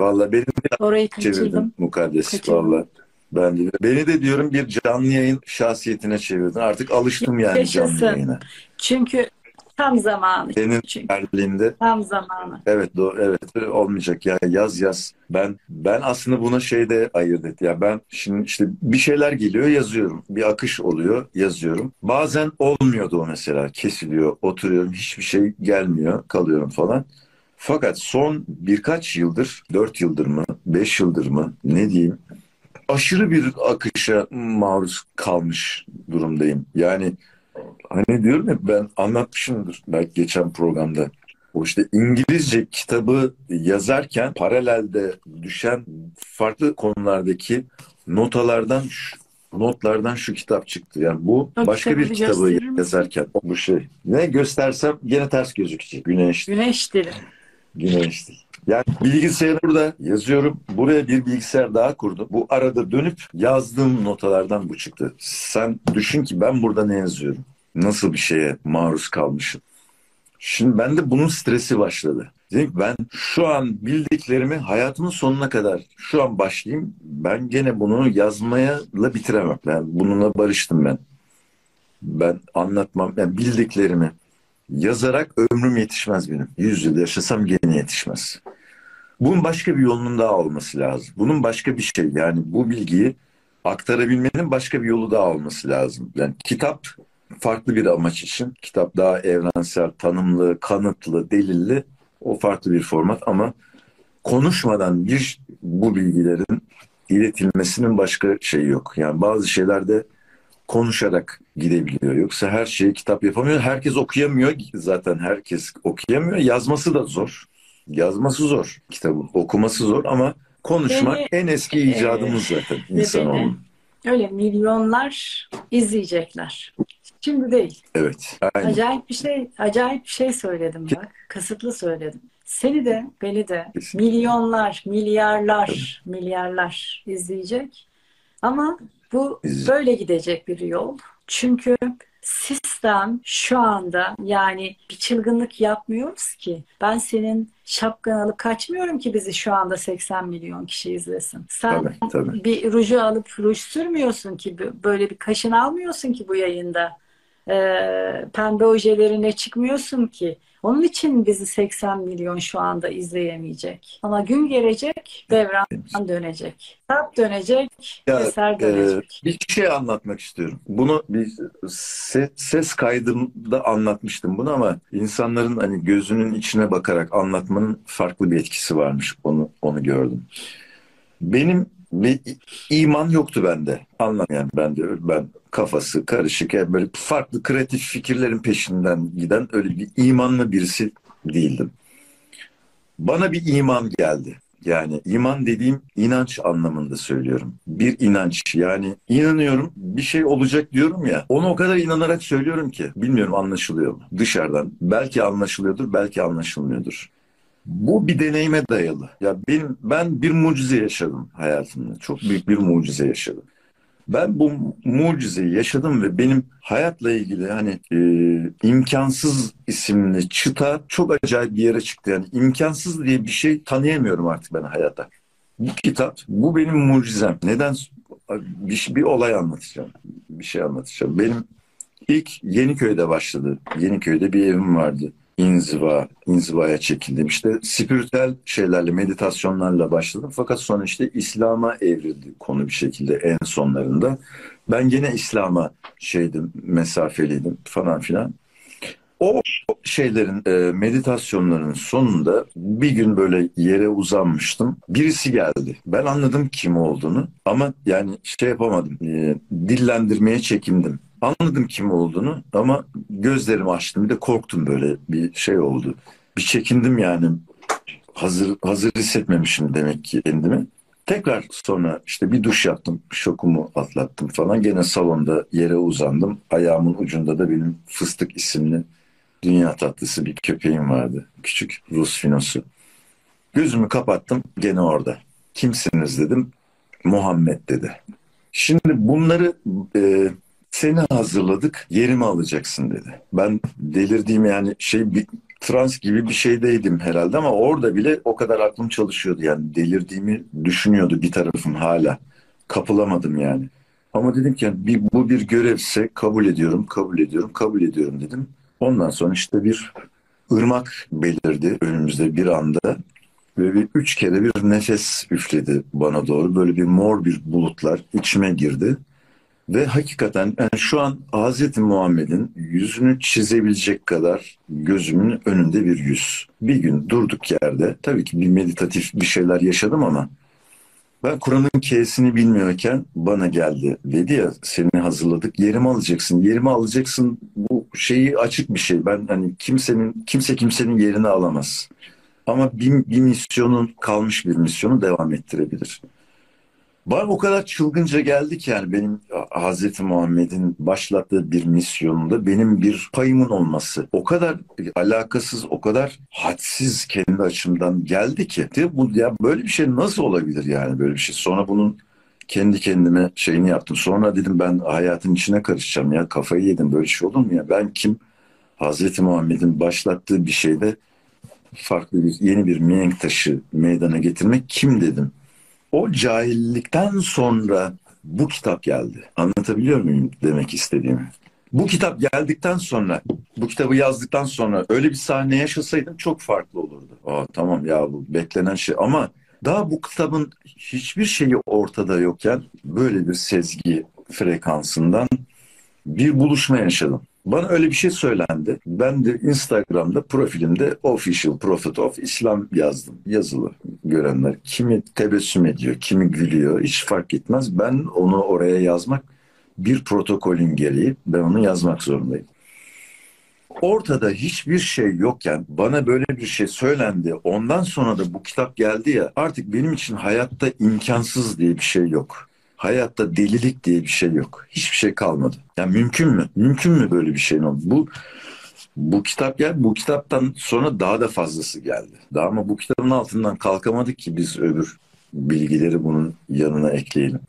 Vallahi benim Orayı çevirdim kaçırdım. mukaddes. Kaçırdım. Vallahi. Ben de. Beni de diyorum bir canlı yayın şahsiyetine çevirdin. Artık alıştım yani Yaşasın. canlı yayına. Çünkü tam zamanı. Senin Çünkü Berlin'de tam zamanı. evet doğru evet olmayacak ya yaz yaz. Ben ben aslında buna şeyde ayırt et. Ya ben şimdi işte bir şeyler geliyor yazıyorum. Bir akış oluyor yazıyorum. Bazen olmuyordu o mesela. Kesiliyor, oturuyorum hiçbir şey gelmiyor, kalıyorum falan. Fakat son birkaç yıldır, dört yıldır mı, beş yıldır mı ne diyeyim aşırı bir akışa maruz kalmış durumdayım. Yani hani diyorum ya ben anlatmışımdır belki geçen programda. O işte İngilizce kitabı yazarken paralelde düşen farklı konulardaki notalardan şu- notlardan şu kitap çıktı. Yani bu O başka kitabı bir kitabı yazarken bu şey. Ne göstersem gene ters gözükecek. Güneş Güneştir. Güneşti. Yani bilgisayarı burada yazıyorum. Buraya bir bilgisayar daha kurdum. Bu arada dönüp yazdığım notalardan bu çıktı. Sen düşün ki ben burada ne yazıyorum? Nasıl bir şeye maruz kalmışım? Şimdi bende bunun stresi başladı. Dedim ki ben şu an bildiklerimi hayatımın sonuna kadar şu an başlayayım. Ben gene bunu yazmaya bitiremem. Ben bununla barıştım ben. Ben anlatmam. Yani bildiklerimi yazarak ömrüm yetişmez benim. Yüz yıl yaşasam gene yetişmez. Bunun başka bir yolunun daha olması lazım. Bunun başka bir şey yani bu bilgiyi aktarabilmenin başka bir yolu daha olması lazım. Yani kitap farklı bir amaç için. Kitap daha evrensel, tanımlı, kanıtlı, delilli. O farklı bir format ama konuşmadan bir bu bilgilerin iletilmesinin başka şeyi yok. Yani bazı şeylerde konuşarak gidebiliyor. Yoksa her şeyi kitap yapamıyor. Herkes okuyamıyor. Zaten herkes okuyamıyor. Yazması da zor. Yazması zor. Kitabın okuması zor ama konuşmak Beni- en eski icadımız zaten insanoğlunun. Öyle milyonlar izleyecekler. Şimdi değil. Evet. Aynen. Acayip bir şey, acayip bir şey söyledim bak. Kasıtlı söyledim. Seni de, beni de Kesinlikle. milyonlar, milyarlar, milyarlar izleyecek. Ama bu böyle gidecek bir yol. Çünkü sistem şu anda yani bir çılgınlık yapmıyoruz ki. Ben senin şapkanı alıp kaçmıyorum ki bizi şu anda 80 milyon kişi izlesin. Sen Tabii, tabii. bir ruju alıp ruj sürmüyorsun ki böyle bir kaşın almıyorsun ki bu yayında. Ee, pembe ojelerine çıkmıyorsun ki. Onun için bizi 80 milyon şu anda izleyemeyecek. Ama gün gelecek, devran dönecek. Kitap dönecek, Ya, eser e, dönecek. bir şey anlatmak istiyorum. Bunu bir se- ses kaydımda anlatmıştım bunu ama insanların hani gözünün içine bakarak anlatmanın farklı bir etkisi varmış. Onu onu gördüm. Benim bir iman yoktu bende. Anlamayan bende ben kafası karışık yani böyle farklı kreatif fikirlerin peşinden giden öyle bir imanlı birisi değildim. Bana bir iman geldi. Yani iman dediğim inanç anlamında söylüyorum. Bir inanç yani inanıyorum bir şey olacak diyorum ya onu o kadar inanarak söylüyorum ki bilmiyorum anlaşılıyor mu dışarıdan. Belki anlaşılıyordur belki anlaşılmıyordur. Bu bir deneyime dayalı. Ya benim ben bir mucize yaşadım hayatımda. Çok büyük bir mucize yaşadım. Ben bu mucizeyi yaşadım ve benim hayatla ilgili hani e, imkansız isimli çıta çok acayip bir yere çıktı. Yani imkansız diye bir şey tanıyamıyorum artık ben hayata. Bu kitap, bu benim mucizem. Neden? Bir, bir olay anlatacağım. Bir şey anlatacağım. Benim ilk Yeniköy'de başladı. Yeniköy'de bir evim vardı. İnziva, inzivaya çekildim. İşte spiritüel şeylerle, meditasyonlarla başladım. Fakat sonra işte İslam'a evrildi konu bir şekilde en sonlarında. Ben gene İslam'a şeydim, mesafeliydim falan filan. O şeylerin, e, meditasyonların sonunda bir gün böyle yere uzanmıştım. Birisi geldi. Ben anladım kim olduğunu ama yani şey yapamadım. e, dillendirmeye çekindim. Anladım kim olduğunu ama gözlerimi açtım. Bir de korktum böyle bir şey oldu. Bir çekindim yani. Hazır hazır hissetmemişim demek ki kendimi. Tekrar sonra işte bir duş yaptım. Şokumu atlattım falan. Gene salonda yere uzandım. Ayağımın ucunda da benim Fıstık isimli dünya tatlısı bir köpeğim vardı. Küçük Rus finosu. Gözümü kapattım gene orada. Kimsiniz dedim. Muhammed dedi. Şimdi bunları e, seni hazırladık yerimi alacaksın dedi. Ben delirdiğim yani şey bir, trans gibi bir şeydeydim herhalde ama orada bile o kadar aklım çalışıyordu yani delirdiğimi düşünüyordu bir tarafım hala. Kapılamadım yani. Ama dedim ki yani bir, bu bir görevse kabul ediyorum, kabul ediyorum, kabul ediyorum dedim. Ondan sonra işte bir ırmak belirdi önümüzde bir anda. Ve bir üç kere bir nefes üfledi bana doğru. Böyle bir mor bir bulutlar içime girdi. Ve hakikaten yani şu an Hz. Muhammed'in yüzünü çizebilecek kadar gözümün önünde bir yüz. Bir gün durduk yerde tabii ki bir meditatif bir şeyler yaşadım ama ben Kur'an'ın K'sini bilmiyorken bana geldi. Dedi ya seni hazırladık yerimi alacaksın. Yerimi alacaksın bu şeyi açık bir şey. Ben hani kimsenin kimse kimsenin yerini alamaz. Ama bir, bir misyonun kalmış bir misyonu devam ettirebilir. Bana o kadar çılgınca geldi ki yani benim Hazreti Muhammed'in başlattığı bir misyonunda benim bir payımın olması. O kadar alakasız, o kadar hadsiz kendi açımdan geldi ki. Bu ya böyle bir şey nasıl olabilir yani böyle bir şey. Sonra bunun kendi kendime şeyini yaptım. Sonra dedim ben hayatın içine karışacağım ya kafayı yedim böyle şey olur mu ya? Ben kim? Hazreti Muhammed'in başlattığı bir şeyde farklı bir yeni bir mihenk taşı meydana getirmek kim dedim. O cahillikten sonra bu kitap geldi. Anlatabiliyor muyum demek istediğimi? Bu kitap geldikten sonra, bu kitabı yazdıktan sonra öyle bir sahne yaşasaydım çok farklı olurdu. Aa, tamam ya bu beklenen şey ama daha bu kitabın hiçbir şeyi ortada yokken böyle bir sezgi frekansından bir buluşma yaşadım. Bana öyle bir şey söylendi. Ben de Instagram'da profilimde Official Prophet of İslam yazdım. Yazılı görenler. Kimi tebessüm ediyor, kimi gülüyor. Hiç fark etmez. Ben onu oraya yazmak bir protokolün gereği. Ben onu yazmak zorundayım. Ortada hiçbir şey yokken bana böyle bir şey söylendi. Ondan sonra da bu kitap geldi ya artık benim için hayatta imkansız diye bir şey yok. Hayatta delilik diye bir şey yok. Hiçbir şey kalmadı. Yani mümkün mü? Mümkün mü böyle bir şeyin oldu? Bu bu kitap gel bu kitaptan sonra daha da fazlası geldi. Daha ama bu kitabın altından kalkamadık ki biz öbür bilgileri bunun yanına ekleyelim.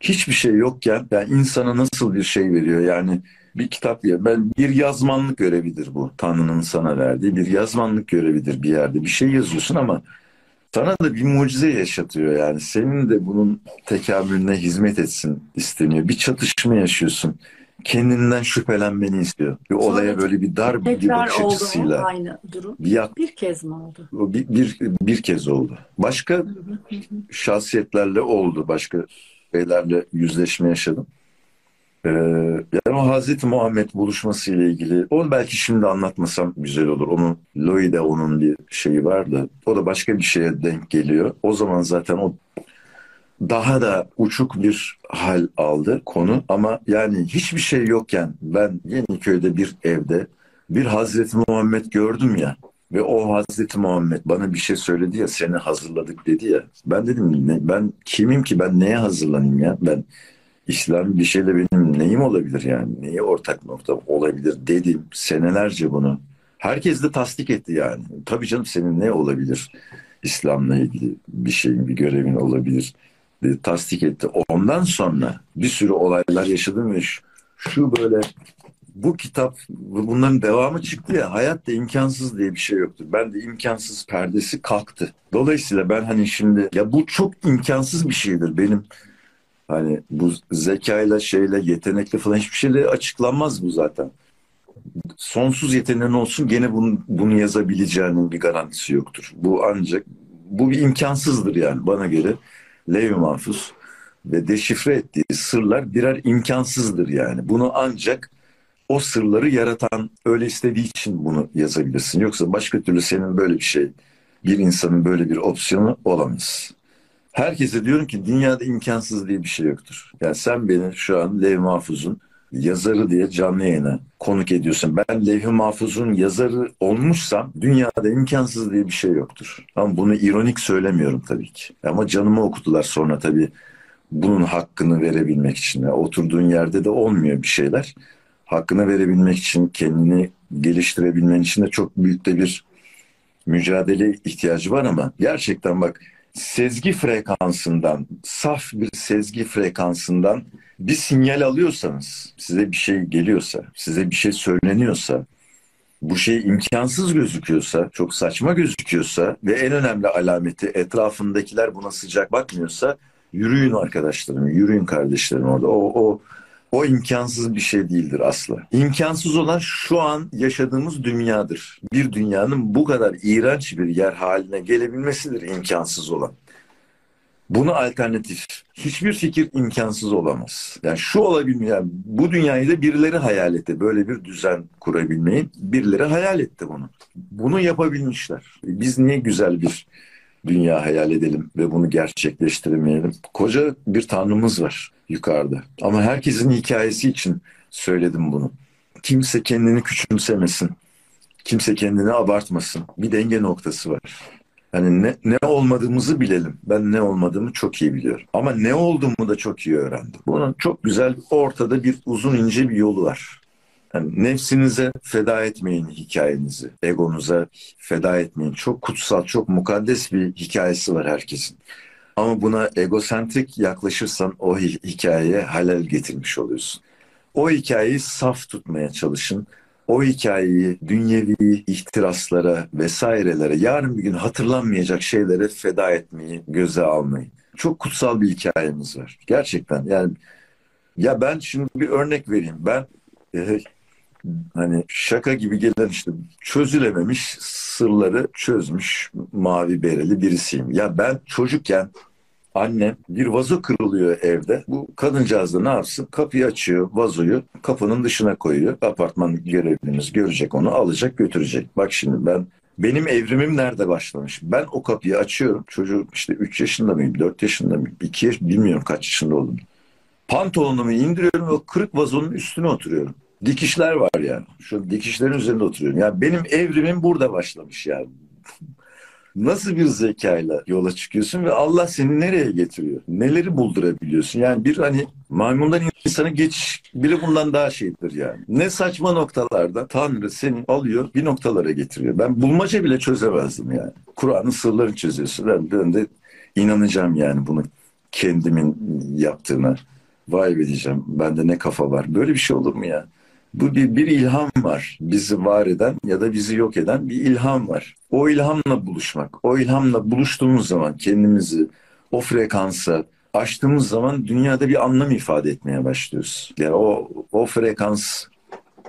Hiçbir şey yokken yani insana nasıl bir şey veriyor yani bir kitap ya ben bir yazmanlık görevidir bu. Tanrı'nın sana verdiği bir yazmanlık görevidir bir yerde. Bir şey yazıyorsun ama sana da bir mucize yaşatıyor yani. Senin de bunun tekamülüne hizmet etsin isteniyor. Bir çatışma yaşıyorsun. Kendinden şüphelenmeni istiyor. Bir Sonra olaya böyle bir dar bir bakış açısıyla. Oldu aynı durum? Bir, bir kez mi oldu? Bir, bir, bir kez oldu. Başka şahsiyetlerle oldu. Başka şeylerle yüzleşme yaşadım. Ee, yani o Hazreti Muhammed buluşması ile ilgili onu belki şimdi anlatmasam güzel olur. Onun Loi'de onun bir şeyi vardı. O da başka bir şeye denk geliyor. O zaman zaten o daha da uçuk bir hal aldı konu ama yani hiçbir şey yokken ben Yeniköy'de bir evde bir Hazreti Muhammed gördüm ya ve o Hazreti Muhammed bana bir şey söyledi ya seni hazırladık dedi ya ben dedim ne, ben kimim ki ben neye hazırlanayım ya ben İslam bir şeyle benim neyim olabilir yani? Neye ortak nokta olabilir dedim senelerce bunu. Herkes de tasdik etti yani. Tabii canım senin ne olabilir? İslam'la ilgili bir şeyin, bir görevin olabilir. Dedi, tasdik etti. Ondan sonra bir sürü olaylar yaşadım ve şu, şu böyle bu kitap bunların devamı çıktı ya hayatta imkansız diye bir şey yoktu. Ben de imkansız perdesi kalktı. Dolayısıyla ben hani şimdi ya bu çok imkansız bir şeydir benim Hani bu zekayla şeyle yetenekle falan hiçbir şeyle açıklanmaz bu zaten. Sonsuz yeteneğin olsun gene bunu, bunu yazabileceğinin bir garantisi yoktur. Bu ancak bu bir imkansızdır yani bana göre. Levi Mahfuz ve deşifre ettiği sırlar birer imkansızdır yani. Bunu ancak o sırları yaratan öyle istediği için bunu yazabilirsin. Yoksa başka türlü senin böyle bir şey, bir insanın böyle bir opsiyonu olamaz. Herkese diyorum ki dünyada imkansız diye bir şey yoktur. Yani sen beni şu an Lev Mahfuz'un yazarı diye canlı yayına konuk ediyorsun. Ben Levh-i Mahfuz'un yazarı olmuşsam dünyada imkansız diye bir şey yoktur. Ama bunu ironik söylemiyorum tabii ki. Ama canımı okudular sonra tabii bunun hakkını verebilmek için. Yani oturduğun yerde de olmuyor bir şeyler. Hakkını verebilmek için kendini geliştirebilmen için de çok büyük de bir mücadele ihtiyacı var ama gerçekten bak sezgi frekansından, saf bir sezgi frekansından bir sinyal alıyorsanız, size bir şey geliyorsa, size bir şey söyleniyorsa bu şey imkansız gözüküyorsa, çok saçma gözüküyorsa ve en önemli alameti etrafındakiler buna sıcak bakmıyorsa yürüyün arkadaşlarım, yürüyün kardeşlerim orada. O, o o imkansız bir şey değildir asla. İmkansız olan şu an yaşadığımız dünyadır. Bir dünyanın bu kadar iğrenç bir yer haline gelebilmesidir imkansız olan. Bunu alternatif. Hiçbir fikir imkansız olamaz. Yani şu olabilmiyor. Yani bu dünyayı da birileri hayal etti. Böyle bir düzen kurabilmeyi birileri hayal etti bunu. Bunu yapabilmişler. Biz niye güzel bir dünya hayal edelim ve bunu gerçekleştiremeyelim? Koca bir tanrımız var yukarıda. Ama herkesin hikayesi için söyledim bunu. Kimse kendini küçümsemesin. Kimse kendini abartmasın. Bir denge noktası var. Hani ne, ne olmadığımızı bilelim. Ben ne olmadığımı çok iyi biliyorum. Ama ne olduğumu da çok iyi öğrendim. Bunun çok güzel ortada bir uzun ince bir yolu var. Yani nefsinize feda etmeyin hikayenizi. Egonuza feda etmeyin. Çok kutsal, çok mukaddes bir hikayesi var herkesin. Ama buna egosentrik yaklaşırsan o hikayeye halel getirmiş oluyorsun. O hikayeyi saf tutmaya çalışın. O hikayeyi dünyevi ihtiraslara vesairelere, yarın bir gün hatırlanmayacak şeylere feda etmeyi göze almayın. Çok kutsal bir hikayemiz var. Gerçekten yani ya ben şimdi bir örnek vereyim. Ben e, hani şaka gibi gelen işte çözülememiş sırları çözmüş mavi bereli birisiyim. Ya ben çocukken annem bir vazo kırılıyor evde. Bu kadıncağız da ne yapsın? Kapıyı açıyor vazoyu kapının dışına koyuyor. Apartman görevlimiz görecek onu alacak götürecek. Bak şimdi ben benim evrimim nerede başlamış? Ben o kapıyı açıyorum. Çocuğu işte 3 yaşında mıyım, 4 yaşında mıyım, 2 yaş bilmiyorum kaç yaşında oldum. Pantolonumu indiriyorum ve o kırık vazonun üstüne oturuyorum. Dikişler var yani. Şu dikişlerin üzerinde oturuyorum. Yani benim evrimim burada başlamış yani nasıl bir zekayla yola çıkıyorsun ve Allah seni nereye getiriyor? Neleri buldurabiliyorsun? Yani bir hani maymundan insanı geç biri bundan daha şeydir yani. Ne saçma noktalarda Tanrı seni alıyor bir noktalara getiriyor. Ben bulmaca bile çözemezdim yani. Kur'an'ın sırlarını çözüyorsun. Ben, ben de inanacağım yani bunu kendimin yaptığına. Vay be diyeceğim. Bende ne kafa var. Böyle bir şey olur mu ya? Bu bir, bir ilham var. Bizi var eden ya da bizi yok eden bir ilham var. O ilhamla buluşmak, o ilhamla buluştuğumuz zaman kendimizi o frekansa açtığımız zaman dünyada bir anlam ifade etmeye başlıyoruz. Yani o o frekans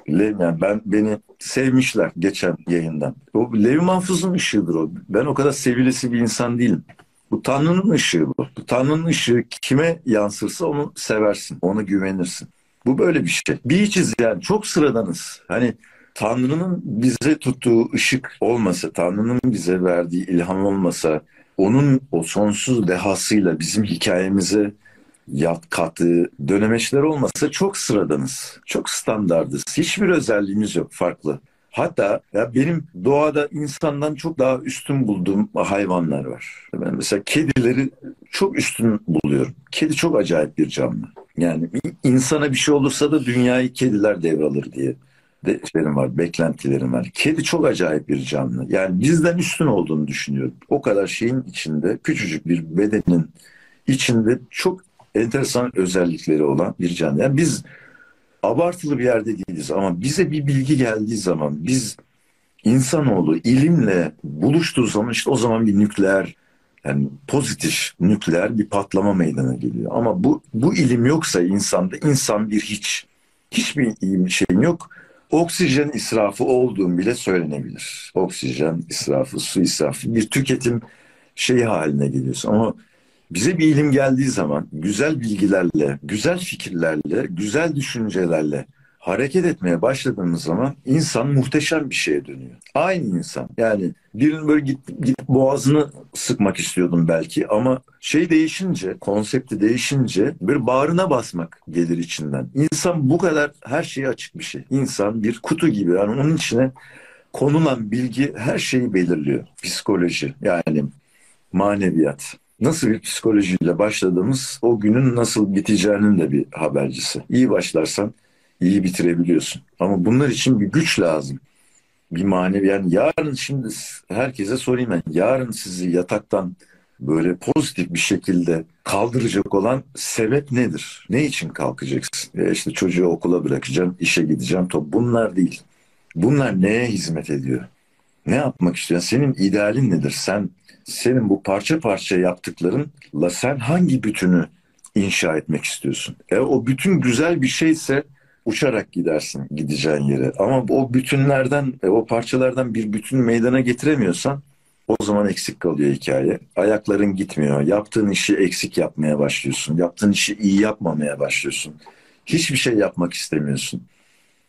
yani ben beni sevmişler geçen yayından. O Levi Manfuz'un ışığıdır o. Ben o kadar sevilesi bir insan değilim. Bu Tanrı'nın ışığı bu. Bu Tanrı'nın ışığı kime yansırsa onu seversin, ona güvenirsin. Bu böyle bir şey. Bir içiz yani çok sıradanız. Hani Tanrı'nın bize tuttuğu ışık olmasa, Tanrı'nın bize verdiği ilham olmasa, onun o sonsuz dehasıyla bizim hikayemize yat kattığı dönemeçler olmasa çok sıradanız. Çok standardız. Hiçbir özelliğimiz yok farklı. Hatta ya benim doğada insandan çok daha üstün bulduğum hayvanlar var. Ben mesela kedileri çok üstün buluyorum. Kedi çok acayip bir canlı. Yani insana bir şey olursa da dünyayı kediler devralır diye de şeylerim var, beklentilerim var. Kedi çok acayip bir canlı. Yani bizden üstün olduğunu düşünüyorum. O kadar şeyin içinde, küçücük bir bedenin içinde çok enteresan özellikleri olan bir canlı. Yani biz abartılı bir yerde değiliz ama bize bir bilgi geldiği zaman biz insanoğlu ilimle buluştuğu zaman işte o zaman bir nükleer yani pozitif nükleer bir patlama meydana geliyor. Ama bu bu ilim yoksa insanda insan bir hiç. Hiçbir şeyin yok. Oksijen israfı olduğum bile söylenebilir. Oksijen israfı, su israfı bir tüketim şeyi haline geliyorsun. Ama bize bir ilim geldiği zaman güzel bilgilerle, güzel fikirlerle, güzel düşüncelerle hareket etmeye başladığımız zaman insan muhteşem bir şeye dönüyor. Aynı insan. Yani birinin böyle git, git boğazını sıkmak istiyordum belki ama şey değişince, konsepti değişince bir bağrına basmak gelir içinden. İnsan bu kadar her şeye açık bir şey. İnsan bir kutu gibi. Yani onun içine konulan bilgi her şeyi belirliyor. Psikoloji yani maneviyat nasıl bir psikolojiyle başladığımız o günün nasıl biteceğinin de bir habercisi. İyi başlarsan iyi bitirebiliyorsun. Ama bunlar için bir güç lazım. Bir manevi yani yarın şimdi herkese sorayım ben. Yarın sizi yataktan böyle pozitif bir şekilde kaldıracak olan sebep nedir? Ne için kalkacaksın? Ya işte çocuğu okula bırakacağım, işe gideceğim. Top. Bunlar değil. Bunlar neye hizmet ediyor? Ne yapmak istiyorsun? Senin idealin nedir? Sen senin bu parça parça yaptıklarınla sen hangi bütünü inşa etmek istiyorsun? E o bütün güzel bir şeyse uçarak gidersin gideceğin yere. Ama o bütünlerden, e, o parçalardan bir bütün meydana getiremiyorsan o zaman eksik kalıyor hikaye. Ayakların gitmiyor. Yaptığın işi eksik yapmaya başlıyorsun. Yaptığın işi iyi yapmamaya başlıyorsun. Hiçbir şey yapmak istemiyorsun.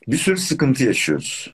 Bir sürü sıkıntı yaşıyoruz.